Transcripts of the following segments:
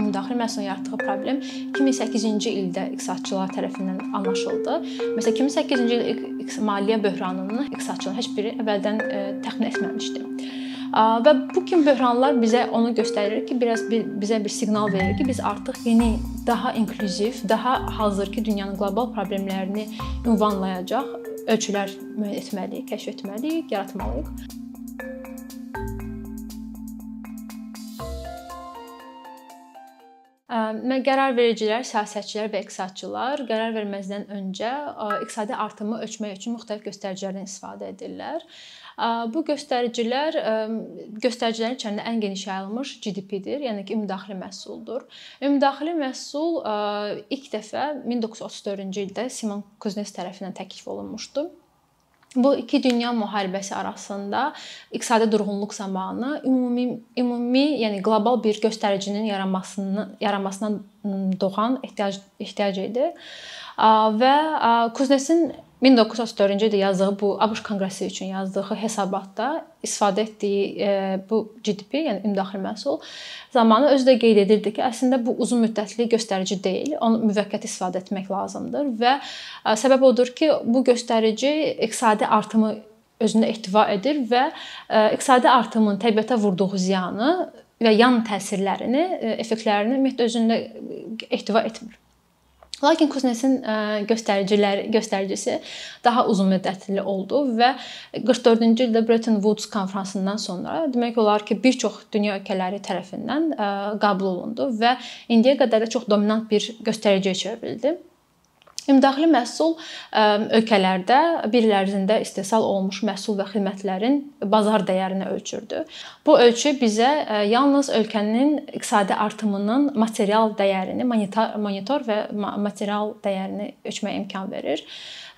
ümumdaxili məhsulun yaratdığı problem 2008-ci ildə iqtisadçılar tərəfindən anlaşıldı. Məsələn, 2008-ci il maliyyə böhranını iqtisadçıların heç biri əvvəldən təxmin etməmişdi. Və bu kimi böhranlar bizə onu göstərir ki, biraz bir, bizə bir siqnal verir ki, biz artıq yeni, daha inklüziv, daha hazırki dünyanın qlobal problemlərini ünvanlayacaq ölçülər müəyyən etməliyik, kəşf etməliyik, yaratmalıyıq. Qərar vericilər, siyasətçilər və iqtisadçılar qərar verməzdən öncə iqtisadi artımı ölçmək üçün müxtəlif göstəricilərdən istifadə edirlər. Bu göstəricilər göstəricilərin içərisində ən geniş yayılmış GDP-dir, yəni ki, ümumdaxili məhsuldur. Ümumdaxili məhsul ilk dəfə 1934-cü ildə Simon Kuznets tərəfindən təklif olunmuşdu. Bu iki dünya müharibəsi arasında iqtisadi durğunluq zamanı ümumi ümumi, yəni qlobal bir göstəricinin yaranmasını yaranmasına doğan ehtiyac ehtiyac idi. Və Kuznetsin 1934-cü ildə yazdığı bu ABŞ Konqresi üçün yazdığı hesabatda istifadə etdiyi e, bu GDP, yəni ümumdaxili məhsul zamanı özü də qeyd edirdi ki, əslində bu uzun müddətli göstərici deyil, onu müvəqqəti istifadə etmək lazımdır və e, səbəb odur ki, bu göstərici iqtisadi artımı özündə ehtiva edir və e, iqtisadi artımın təbiətə vurduğu ziyanı və yan təsirlərini, effektlərini ümumiyyətlə özündə ehtiva etmir. Lakin Kuznetsin göstəriciləri göstəricisi daha uzun müddətli oldu və 44-cü ildə Bretton Woods konfransından sonra demək olar ki, bir çox dünya ölkələri tərəfindən qəbul olundu və indiyə qədər də çox dominant bir göstəriciyə çevrildi. Ümumdaxili məhsul ölkələrdə bir il ərzində istehsal olunmuş məhsul və xidmətlərin bazar dəyərini ölçürdü. Bu ölçü bizə yalnız ölkənin iqtisadi artımının material dəyərini, monetar, monitor və material dəyərini ölçməyə imkan verir.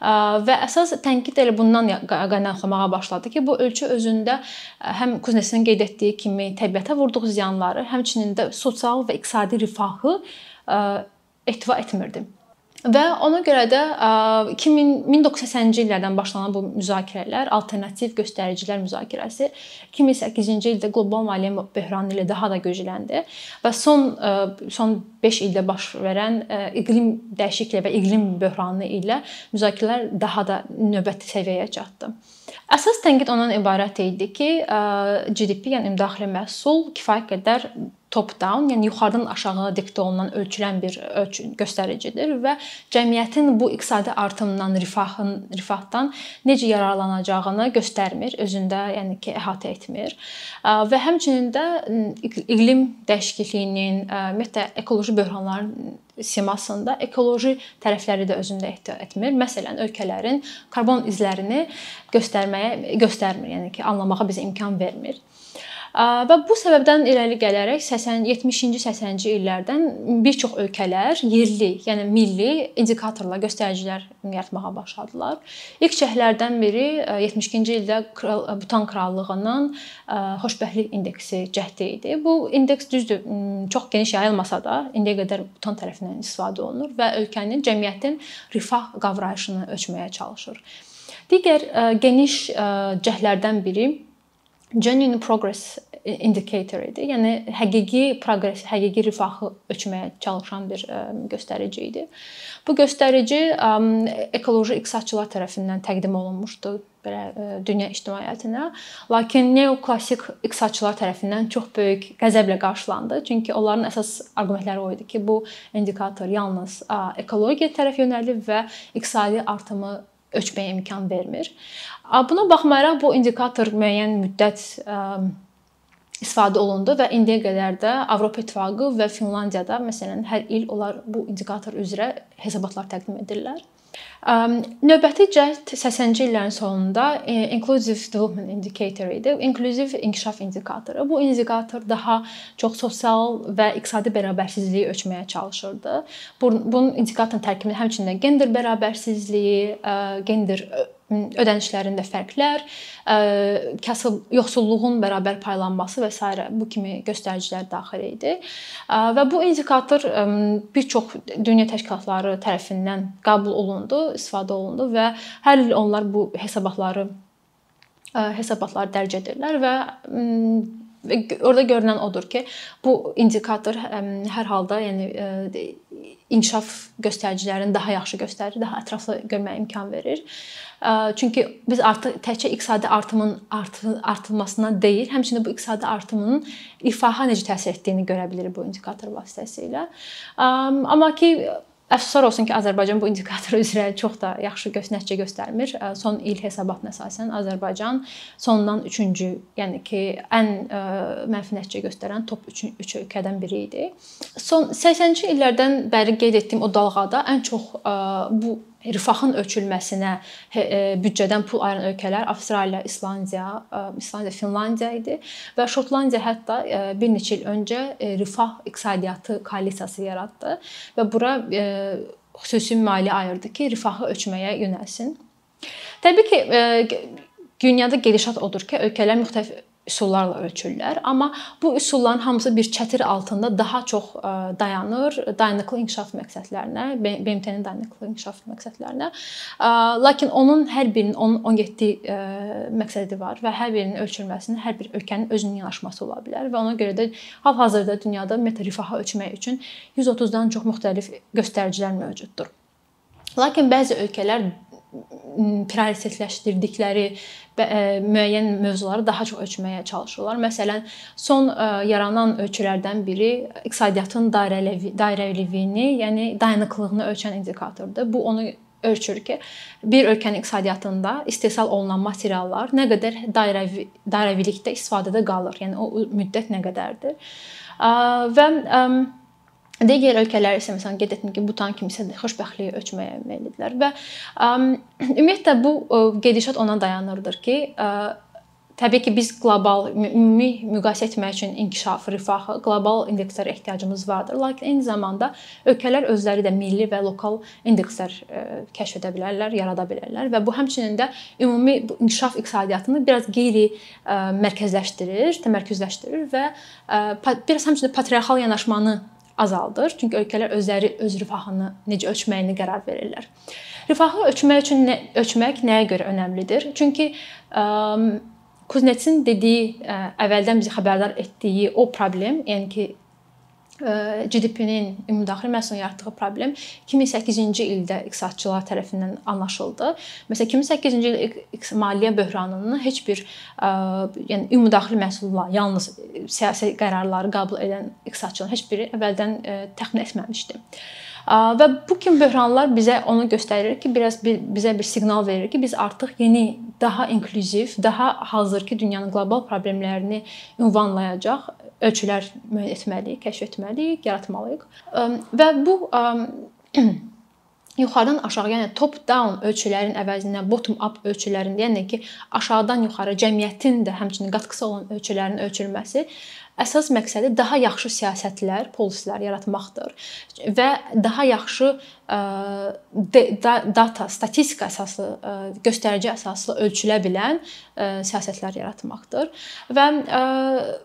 Və əsas tənqid elə bundan qaynaqlanmağa başladı ki, bu ölçü özündə həm Kuznetsin qeyd etdiyi kimi təbiətə vurduğu ziyanları, həmçinin də sosial və iqtisadi rifahı ehtiva etmirdi. Və ona görə də 2000 1980-ci illərdən başlanan bu müzakirələr, alternativ göstəricilər müzakirəsi 2008-ci ildə qlobal maliyyə böhranı ilə daha da gücləndi və son son 5 ildə baş verən iqlim dəyişikliyi və iqlim böhranı ilə müzakirələr daha da növbəti səviyyəyə çatdı. Əsas tənqid ondan ibarət idi ki, GDP, yəni ümumdaxili məhsul kifayət qədər top down, yəni yuxarıdan aşağı diktə olunan ölçülən bir ölçü göstəricidir və cəmiyyətin bu iqtisadi artımdan, rifahın, rifahdan necə yararlanacağını göstərmir, özündə yəni ki, əhatə etmir. Və həmçinin də iqlim dəyişikliyinin, ümumiyyətlə ekoloji böhranların simasında ekoloji tərəfləri də özündə ehtiva etmir. Məsələn, ölkələrin karbon izlərini göstərməyə göstərmir, yəni ki, anlamağa bizə imkan vermir. Və bu səbəbdən irəli gələrək 80 70-ci 80-ci illərdən bir çox ölkələr yerli, yəni milli indikatorlar, göstəricilər yaratmağa başladılar. İlk cəhdlərdən biri 72-ci ildə Butan krallığının xoşbəxtlik indeksi cəhdi idi. Bu indeks düzdür, çox geniş yayılmasa da indiyə qədər Butan tərəfindən istifadə olunur və ölkənin, cəmiyyətin rifah qavrayışını ölçməyə çalışır. Digər geniş cəhdlərdən biri genuine progress indicator idi. Yəni həqiqi proqres, həqiqi rifahı ölçməyə çalışan bir göstərici idi. Bu göstərici ekoloji iqtisadçılar tərəfindən təqdim olunmuşdu belə dünya ictimaiyyətinə. Lakin neoklassik iqtisadçılar tərəfindən çox böyük qəzəblə qarşılandı. Çünki onların əsas arqumentləri o idi ki, bu indikator yalnız ekologiya tərəf yönəlib və iqtisadi artımı ölçməyə imkan vermir. Buna baxmayaraq bu indikator müəyyən müddət istifadə olundu və indiyə qədər də Avropa İttifaqı və Finlandiyada məsələn hər il onlar bu indikator üzrə hesabatlar təqdim edirlər. Növbəti cəhd 80-ci illərin sonunda e, Inclusive Development Indicator idi. İnklüziv inkişaf indikatoru. Bu indikator daha çox sosial və iqtisadi bərabərsizliyi ölçməyə çalışırdı. Bunun indikatorun tərkibində həmçinin gender bərabərsizliyi, gender ödənişlərində fərqlər, kasıb yoxsulluğun bərabər paylanması və s. bu kimi göstəricilər daxil idi. Və bu indikator bir çox dünya təşkilatları tərəfindən qəbul olundu, istifadə olundu və hər il onlar bu hesabatları hesabatları dərc edirlər və Və orada görünən odur ki, bu indikator hər halda, yəni inkişaf göstəricilərini daha yaxşı göstərir, daha ətraflı görməyə imkan verir. Çünki biz artıq təkcə iqtisadi artımın artı, artılmasına deyil, həmçinin bu iqtisadi artımın rifaha necə təsir etdiyini görə bilirik bu indikator vasitəsilə. Amma ki Əfsuslar olsun ki, Azərbaycan bu indikator üzrə çox da yaxşı nəticə göstərmir. Son il hesabatına əsasən Azərbaycan sondan 3-cü, yəni ki, ən mənfi nəticə göstərən top 3 3 ölkədən biri idi. Son 80-ci illərdən bəri qeyd etdiyim o dalğada ən çox bu rifahın ölçülməsinə büdcədən pul ayıran ölkələr Avstraliya, İslandiya, İslandiya, Finlandiya idi və Şotlandiya hətta bir neçə il öncə rifah iqtisadiyyatı koalisiyası yaratdı və bura xüsusi maliyyə ayırdı ki, rifahı ölçməyə yönəlsin. Təbii ki, dünyada gedişat odur ki, ölkələr müxtəlif üsullarla ölçürlər, amma bu üsulların hamısı bir çətir altında daha çox e, dayanır dayanıqlı inkişaf məqsədlərinə, BMT-nin dayanıqlı inkişaf məqsədlərinə. E, lakin onun hər birinin onun 17 e, məqsədi var və hər birinin ölçülməsinin hər bir ölkənin özünün yanaşması ola bilər və ona görə də hal-hazırda dünyada ümumiyyətlə rifahı ölçmək üçün 130-dan çox müxtəlif göstəricilər mövcuddur. Lakin bəzi ölkələr prioritetləşdirdikləri müəyyən mövzuları daha çox ölçməyə çalışırlar. Məsələn, son yaranan ölçülərdən biri iqtisadiyyatın dairəvi dairəviliyini, yəni dayanıqlığını ölçən indikatordur. Bu onu ölçür ki, bir ölkənin iqtisadiyyatında istehsal olunan materiallar nə qədər dairəvi dairəvilikdə istifadədə qalır. Yəni o müddət nə qədərdir. Və Digər ölkələr isə məsələn qeyd etdim ki, Butan kimi isə xoşbəxtliyi ölçməyə meyllidirlər və ə, ümumiyyətlə bu ə, gedişat ona dayanırdır ki, ə, Təbii ki, biz qlobal ümumi müqayisə etmək üçün inkişaf, rifahı, qlobal indekslərə ehtiyacımız vardır. Lakin eyni zamanda ölkələr özləri də milli və lokal indekslər kəşf edə bilərlər, yarada bilərlər və bu həmçinin də ümumi bu inkişaf iqtisadiyyatını biraz qeyri mərkəzləşdirir, təmərküzləşdirir və biraz həmçinin patriarxal yanaşmanı azaldır. Çünki ölkələr özləri öz rifahını necə ölçməyini qərar verirlər. Rifahı ölçmək üçün nə, ölçmək nəyə görə önəmlidir? Çünki ə, Kuznetsin dediyi, ə, əvvəldən bizi xəbərdar etdiyi o problem, yəni ki, GDP-nin ümumdaxili məhsulun yaratdığı problem 2008-ci ildə iqtisadçılar tərəfindən anlaşıldı. Məsələn, 2008-ci il maliyyə böhranının heç bir yəni ümumdaxili məhsulla yalnız siyasi qərarları qəbul edən iqtisadçıların heç biri əvvəldən təxmin etməmişdi. Və bu kimi böhranlar bizə onu göstərir ki, biraz bizə bir siqnal verir ki, biz artıq yeni, daha inklüziv, daha hazırki dünyanın qlobal problemlərini ünvanlayacaq ölçülər müəyyən etməliyik, kəşf etməliyik, yaratmalıyıq. Və bu yuxarıdan aşağı, yəni top down ölçülərin əvəzinə bottom up ölçülərin, yəni ki, aşağıdan yuxarı cəmiyyətin də həmçinin qatqısı olan ölçülərin ölçülməsi əsas məqsədi daha yaxşı siyasətlər, polislər yaratmaqdır və daha yaxşı data, statistika əsaslı, göstərici əsaslı ölçülə bilən siyasətlər yaratmaqdır. Və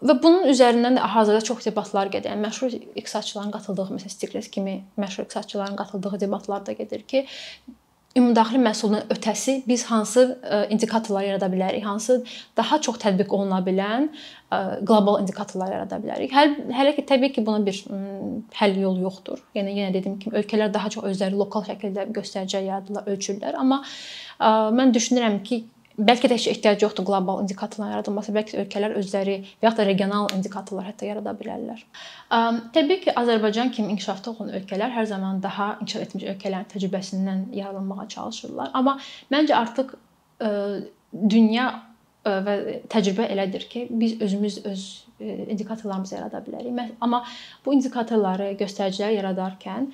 və bunun üzərindən də hazırda çox debatlar gedir. Yəni məşhur iqtisadçıların qatıldığı, məsələn, Stiglitz kimi məşhur iqtisadçıların qatıldığı debatlar da gedir ki, ümumdaxili məhsulun ötəsi biz hansı e, indikatorlar yarada bilərik, hansı daha çox tətbiq oluna bilən e, qlobal indikatorlar yarada bilərik. Hələ, hələ ki təbii ki buna bir həll yolu yoxdur. Yəni yenə dediyim kimi ölkələr daha çox özləri lokal şəkildə göstəricilər yaradırlar, ölçürlər, amma e, mən düşünürəm ki bəlkə də heç ehtiyac yoxdur qlobal indikatorların yaradılması, bəlkə ölkələr özləri və ya da regional indikatorlar hətta yarada bilərlər. Təbii ki, Azərbaycan kimi inkişafda olan ölkələr hər zaman daha inkişaf etmiş ölkələrin təcrübəsindən yararlanmağa çalışırlar. Amma məncə artıq dünya və təcrübə elədir ki, biz özümüz öz indikatorlarımızı yarada bilərik. Amma bu indikatorları, göstəricilər yaradarkən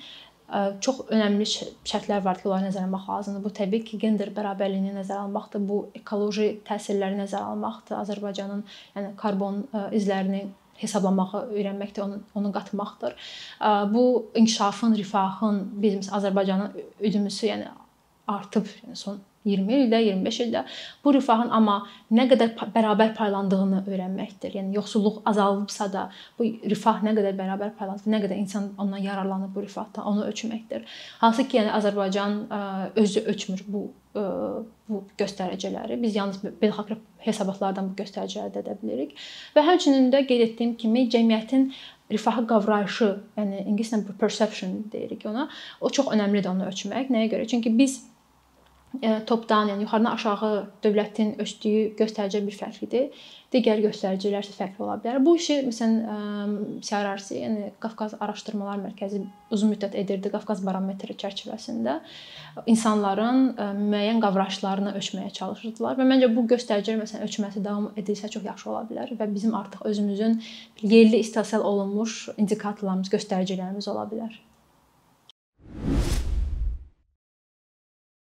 çox önəmli şərtlər var ki, onları nəzərə almaq lazımdır. Bu təbii ki, gender bərabərliyini nəzərə almaqdır, bu ekoloji təsirləri nəzərə almaqdır, Azərbaycanın yəni karbon izlərini hesablamağı öyrənməkdir, onu onu qatmaqdır. Bu inkişafın, rifahın bizim Azərbaycanın ödümüsü, yəni artıb yəni son 20 ildə, 25 ildə bu rifahın amma nə qədər bərabər paylandığını öyrənməkdir. Yəni yoxsulluq azalıbsa da bu rifah nə qədər bərabər paylanır, nə qədər insan ondan yararlanır bu rifahdan, onu ölçməkdir. Hansı ki, yəni Azərbaycan özü ölçmür bu bu göstəriciləri. Biz yalnız beynəlxalq hesabatlardan bu göstəriciləri də edə bilərik. Və həmçinin də qeyd etdiyim kimi cəmiyyətin rifahı qavrayışı, yəni ingiliscə perception deyirik ona. O çox əhəmiylidir onu ölçmək. Nəyə görə? Çünki biz topdan, yəni yuxarıdan aşağı dövlətin ölçdüyü göstərici bir fərqlidir. Digər göstəricilər isə fərqli ola bilər. Bu işi məsələn CRRC, yəni Qafqaz Araşdırmalar Mərkəzi uzun müddət edirdi Qafqaz barometri çərçivəsində. İnsanların müəyyən qavrayışlarını ölçməyə çalışırdılar və məncə bu göstəricilər məsələn ölçməsi davam edilsə çox yaxşı ola bilər və bizim artıq özümüzün yerli istehsal olunmuş indikatorlarımız, göstəricilərimiz ola bilər.